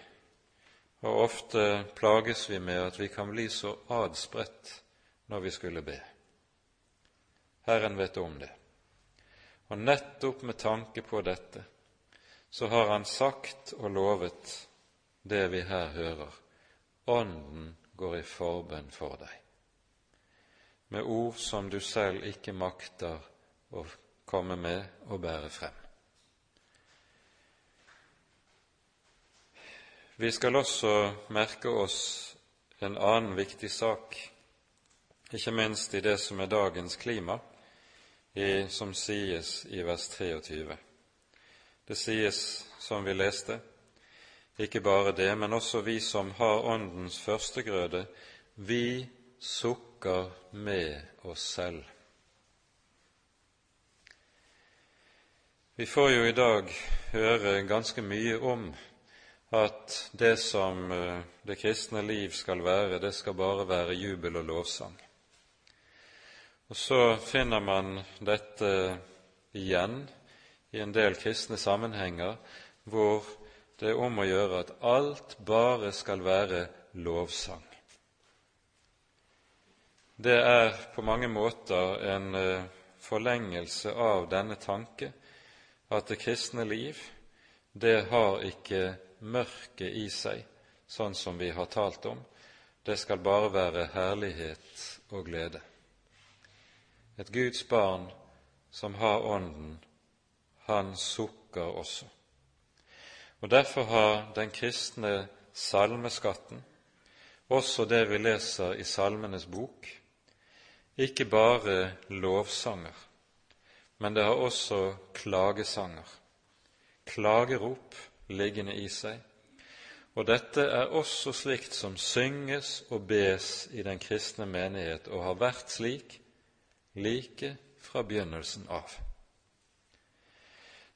og ofte plages vi med at vi kan bli så adspredt når vi skulle be. Herren vet om det. Og nettopp med tanke på dette så har Han sagt og lovet det vi her hører. Ånden går i forbønn for deg, med ord som du selv ikke makter å komme med og bære frem. Vi skal også merke oss en annen viktig sak, ikke minst i det som er dagens klima, i, som sies i vers 23. Det sies, som vi leste, ikke bare det, men også vi som har Åndens førstegrøde, vi sukker med oss selv. Vi får jo i dag høre ganske mye om at det som eh, det kristne liv skal være, det skal bare være jubel og lovsang. Og så finner man dette igjen i en del kristne sammenhenger hvor det er om å gjøre at alt bare skal være lovsang. Det er på mange måter en eh, forlengelse av denne tanke at det kristne liv, det har ikke mørket i seg, sånn som vi har talt om. Det skal bare være herlighet og glede. Et Guds barn som har Ånden, han sukker også. Og Derfor har den kristne salmeskatten, også det vi leser i Salmenes bok, ikke bare lovsanger, men det har også klagesanger, klagerop liggende i seg. Og dette er også slikt som synges og bes i den kristne menighet, og har vært slik like fra begynnelsen av.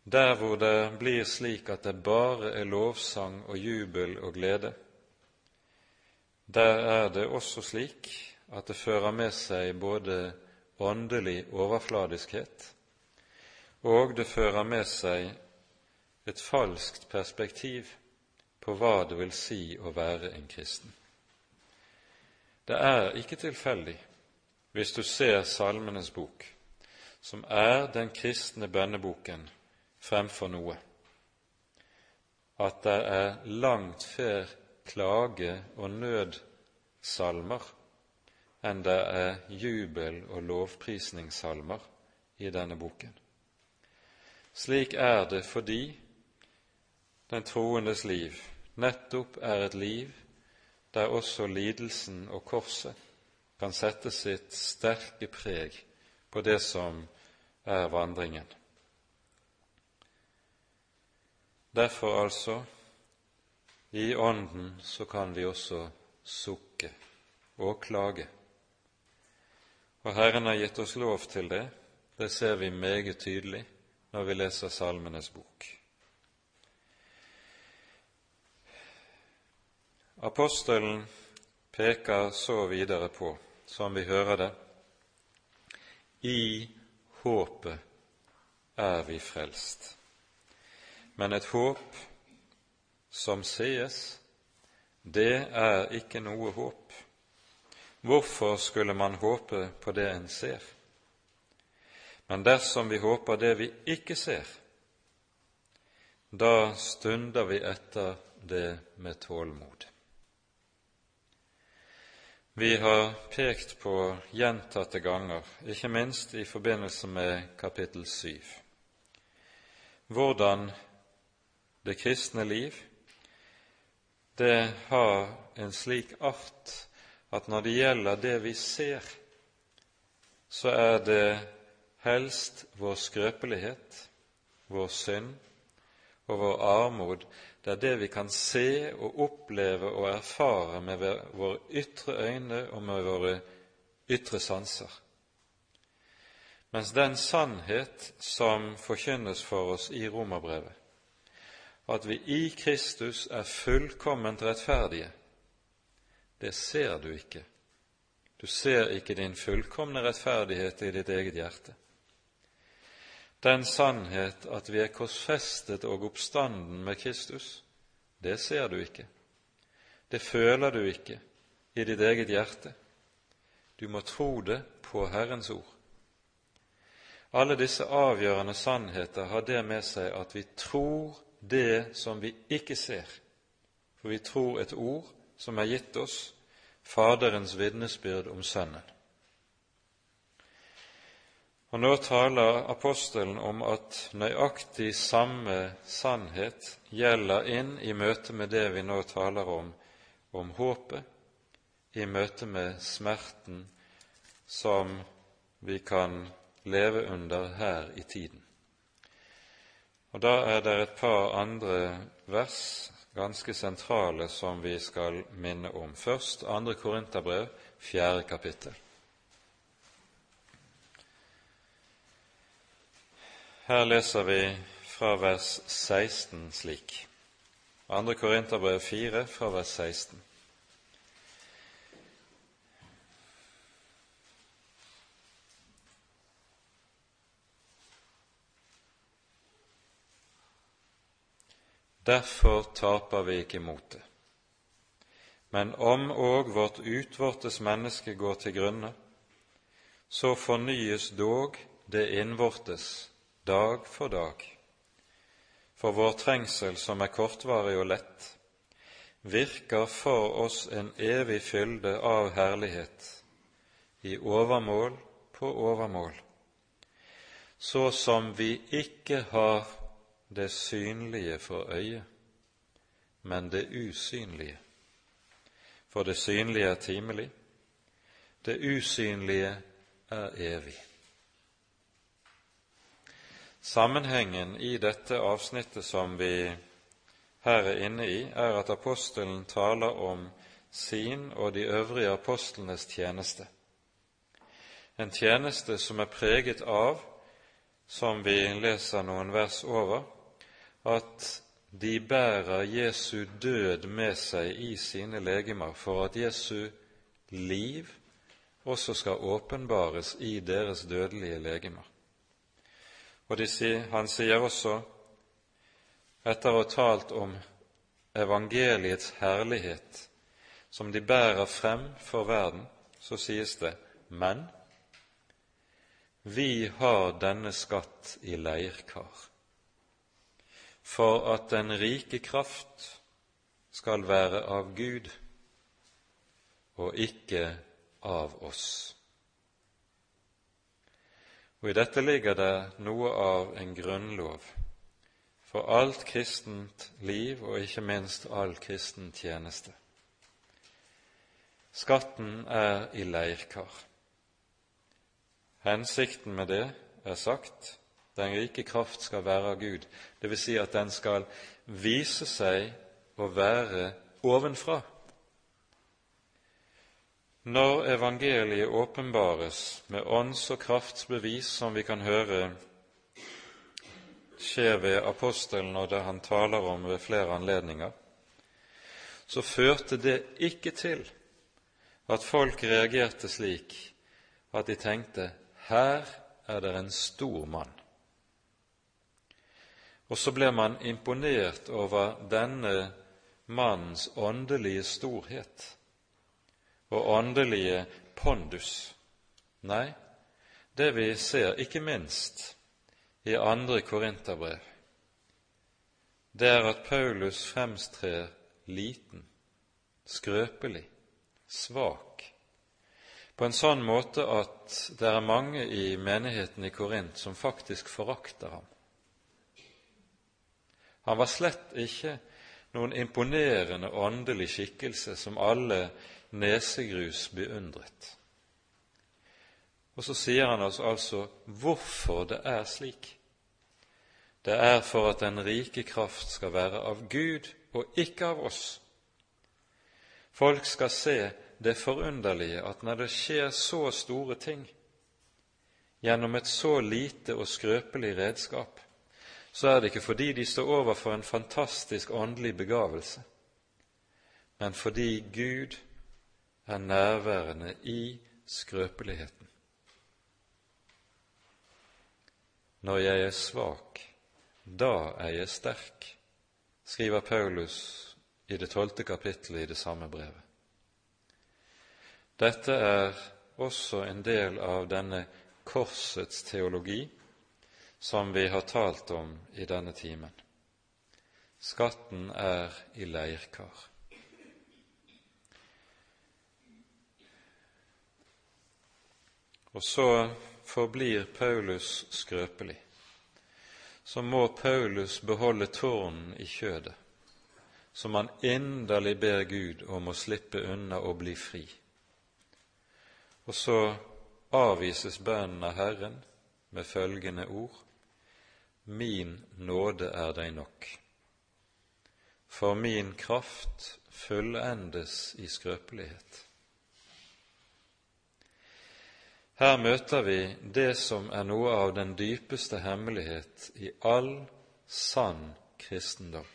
Der hvor det blir slik at det bare er lovsang og jubel og glede, der er det også slik at det fører med seg både åndelig overfladiskhet og det fører med seg et falskt perspektiv på hva det vil si å være en kristen. Det er ikke tilfeldig hvis du ser Salmenes bok, som er den kristne bønneboken fremfor noe, at det er langt flere klage- og nødsalmer enn det er jubel- og lovprisningssalmer i denne boken. Slik er det fordi den troendes liv nettopp er et liv der også lidelsen og korset kan sette sitt sterke preg på det som er vandringen. Derfor altså, i Ånden så kan vi også sukke og klage. Og Herren har gitt oss lov til det, det ser vi meget tydelig når vi leser Salmenes bok. Apostelen peker så videre på, som vi hører det, i håpet er vi frelst. Men et håp som sees, det er ikke noe håp. hvorfor skulle man håpe på det en ser? Men dersom vi håper det vi ikke ser, da stunder vi etter det med tålmod. Vi har pekt på gjentatte ganger, ikke minst i forbindelse med kapittel 7, hvordan det kristne liv det har en slik art at når det gjelder det vi ser, så er det helst vår skrøpelighet, vår synd og vår armod det er det vi kan se og oppleve og erfare med våre ytre øyne og med våre ytre sanser. Mens den sannhet som forkynnes for oss i romerbrevet, at vi i Kristus er fullkomment rettferdige, det ser du ikke. Du ser ikke din fullkomne rettferdighet i ditt eget hjerte den sannhet at vi er korsfestet og oppstanden med Kristus, det ser du ikke. Det føler du ikke i ditt eget hjerte. Du må tro det på Herrens ord. Alle disse avgjørende sannheter har det med seg at vi tror det som vi ikke ser, for vi tror et ord som er gitt oss, Faderens vitnesbyrd om Sønnen. Og nå taler apostelen om at nøyaktig samme sannhet gjelder inn i møte med det vi nå taler om, om håpet, i møte med smerten som vi kan leve under her i tiden. Og Da er det et par andre vers, ganske sentrale, som vi skal minne om. Først andre Korinterbrev, fjerde kapittel. Her leser vi fra vers 16 slik. 2. Korinterbrev 4 fra vers 16. Derfor taper vi ikke motet. Men om òg vårt utvortes menneske går til grunne, så fornyes dog det innvortes dag for dag. For vår trengsel, som er kortvarig og lett, virker for oss en evig fylde av herlighet, i overmål på overmål, så som vi ikke har det synlige for øyet, men det usynlige. For det synlige er timelig, det usynlige er evig. Sammenhengen i dette avsnittet som vi her er inne i, er at apostelen taler om sin og de øvrige apostlenes tjeneste. En tjeneste som er preget av, som vi leser noen vers over, at de bærer Jesu død med seg i sine legemer for at Jesu liv også skal åpenbares i deres dødelige legemer. Og sier, han sier også, etter å ha talt om evangeliets herlighet som de bærer frem for verden, så sies det men vi har denne skatt i leirkar, for at den rike kraft skal være av Gud og ikke av oss. Og i dette ligger det noe av en grunnlov for alt kristent liv og ikke minst all kristen tjeneste. Skatten er i leirkar. Hensikten med det er sagt den rike kraft skal være av Gud, dvs. Si at den skal vise seg å være ovenfra. Når evangeliet åpenbares med ånds- og kraftsbevis, som vi kan høre skjer ved apostelen og det han taler om ved flere anledninger, så førte det ikke til at folk reagerte slik at de tenkte her er det en stor mann. Og så ble man imponert over denne mannens åndelige storhet og åndelige pondus. Nei, det vi ser ikke minst i andre korinterbrev, det er at Paulus fremstrer liten, skrøpelig, svak, på en sånn måte at det er mange i menigheten i Korint som faktisk forakter ham. Han var slett ikke noen imponerende åndelig skikkelse som alle nesegrus beundret. Og så sier han oss altså hvorfor det er slik. Det er for at den rike kraft skal være av Gud og ikke av oss. Folk skal se det forunderlige at når det skjer så store ting gjennom et så lite og skrøpelig redskap, så er det ikke fordi de står overfor en fantastisk åndelig begavelse, men fordi Gud er nærværende i skrøpeligheten. Når jeg er svak, da er jeg sterk, skriver Paulus i det tolvte kapittelet i det samme brevet. Dette er også en del av denne korsets teologi som vi har talt om i denne timen. Skatten er i leirkar. Og så forblir Paulus skrøpelig. Så må Paulus beholde tårnen i kjødet, som han inderlig ber Gud om å slippe unna og bli fri. Og så avvises bønnen av Herren med følgende ord:" Min nåde er deg nok. For min kraft fullendes i skrøpelighet. Her møter vi det som er noe av den dypeste hemmelighet i all sann kristendom.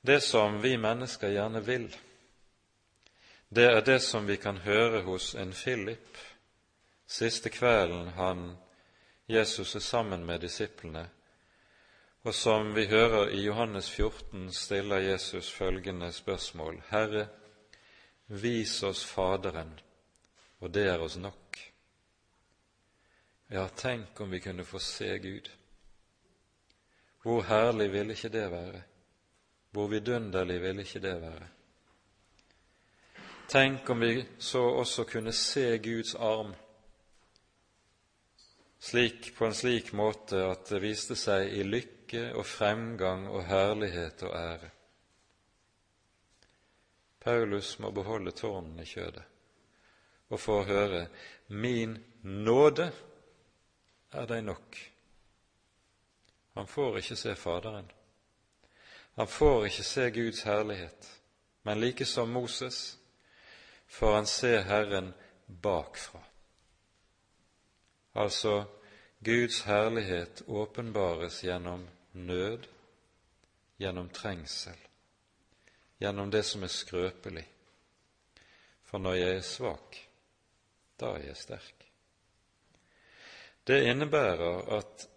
Det som vi mennesker gjerne vil, det er det som vi kan høre hos en Philip siste kvelden han Jesus er sammen med disiplene, og som vi hører i Johannes 14, stiller Jesus følgende spørsmål.: Herre, vis oss Faderen, og det er oss nok. Ja, tenk om vi kunne få se Gud. Hvor herlig ville ikke det være? Hvor vidunderlig ville ikke det være? Tenk om vi så også kunne se Guds arm slik, på en slik måte at det viste seg i lykke og fremgang og herlighet og ære. Paulus må beholde tårnen i kjødet og får høre 'Min nåde er deg nok'. Han får ikke se Faderen. Han får ikke se Guds herlighet, men like som Moses får han se Herren bakfra. Altså Guds herlighet åpenbares gjennom nød, gjennom trengsel, gjennom det som er skrøpelig. For når jeg er svak, da er jeg sterk. Det innebærer at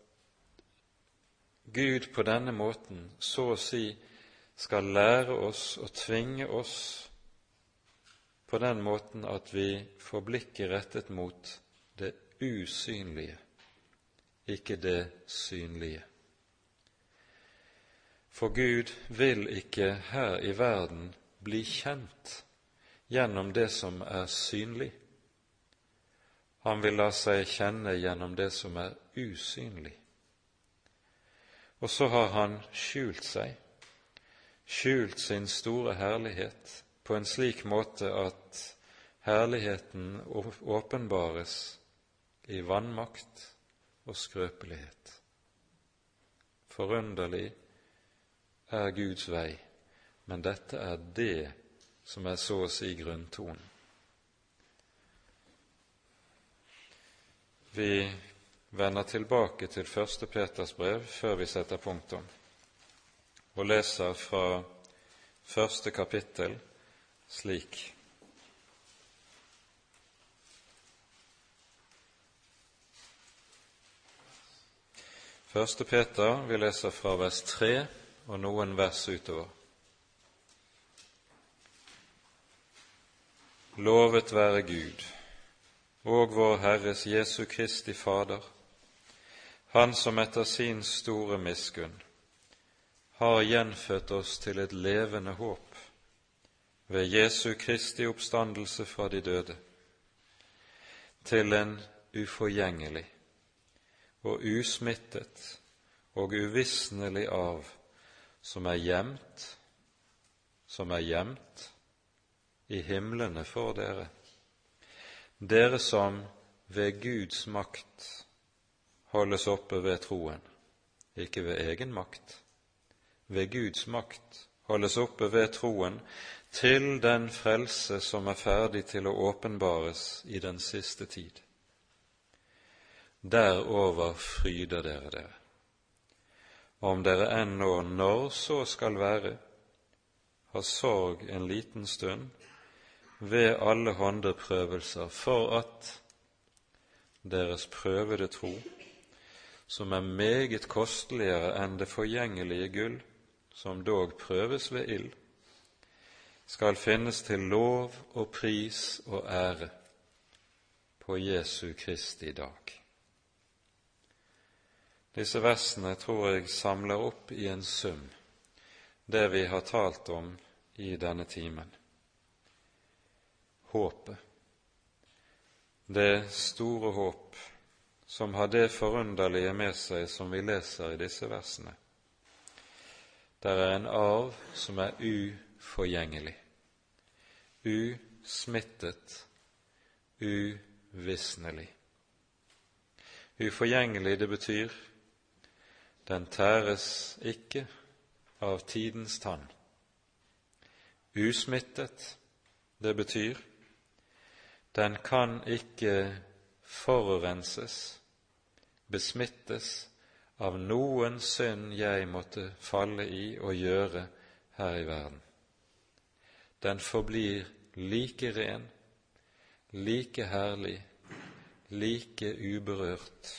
Gud på denne måten så å si skal lære oss og tvinge oss på den måten at vi får blikket rettet mot det usynlige ikke det synlige. For Gud vil ikke her i verden bli kjent gjennom det som er synlig. Han vil la seg kjenne gjennom det som er usynlig. Og så har han skjult seg, skjult sin store herlighet, på en slik måte at herligheten åpenbares i vannmakt og skrøpelighet. Forunderlig er Guds vei, men dette er det som er så å si grunntonen. Vi vender tilbake til første Peters brev før vi setter punktum, og leser fra første kapittel slik Første Peter, vi leser fra vers 3 og noen vers utover. Lovet være Gud og vår Herres Jesu Kristi Fader, Han som etter sin store miskunn har gjenfødt oss til et levende håp ved Jesu Kristi oppstandelse fra de døde, til en uforgjengelig og usmittet og uvisnelig arv som er gjemt, som er gjemt i himlene for dere, dere som ved Guds makt holdes oppe ved troen, ikke ved egen makt, ved Guds makt holdes oppe ved troen til den frelse som er ferdig til å åpenbares i den siste tid. Derover fryder dere dere. Om dere ennå, når så skal være, har sorg en liten stund, ved alle håndeprøvelser, for at deres prøvede tro, som er meget kosteligere enn det forgjengelige gull, som dog prøves ved ild, skal finnes til lov og pris og ære på Jesu Kristi dag. Disse versene tror jeg samler opp i en sum det vi har talt om i denne timen håpet, det store håp som har det forunderlige med seg som vi leser i disse versene. Det er en arv som er uforgjengelig, usmittet, uvisnelig. Uforgjengelig, det betyr den tæres ikke av tidens tann. Usmittet, det betyr den kan ikke forurenses, besmittes av noen synd jeg måtte falle i og gjøre her i verden. Den forblir like ren, like herlig, like uberørt,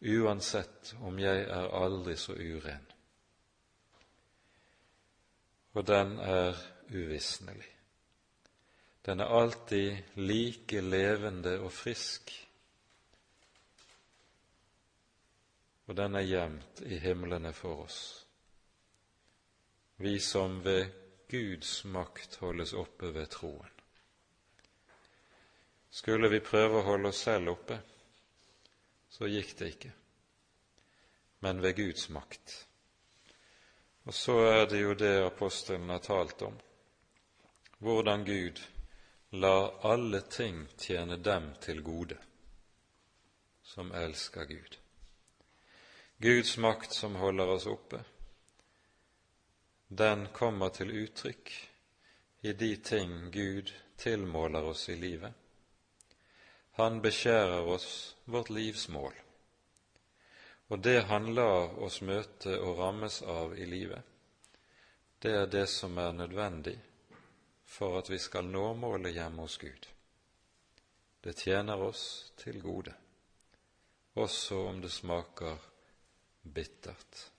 uansett om jeg er aldri så uren. Og den er uvisnelig. Den er alltid like levende og frisk, og den er gjemt i himlene for oss. Vi som ved Guds makt holdes oppe ved troen. Skulle vi prøve å holde oss selv oppe, så gikk det ikke, men ved Guds makt. Og så er det jo det apostelen har talt om, hvordan Gud La alle ting tjene dem til gode som elsker Gud. Guds makt som holder oss oppe, den kommer til uttrykk i de ting Gud tilmåler oss i livet. Han beskjærer oss vårt livs mål, og det han lar oss møte og rammes av i livet, det er det som er nødvendig for at vi skal nå målet hjemme hos Gud. Det tjener oss til gode, også om det smaker bittert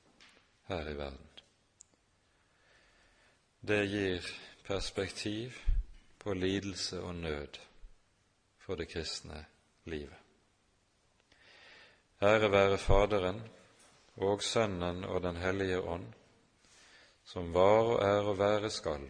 her i verden. Det gir perspektiv på lidelse og nød for det kristne livet. Ære være Faderen og Sønnen og Den hellige ånd, som var og er og være skal,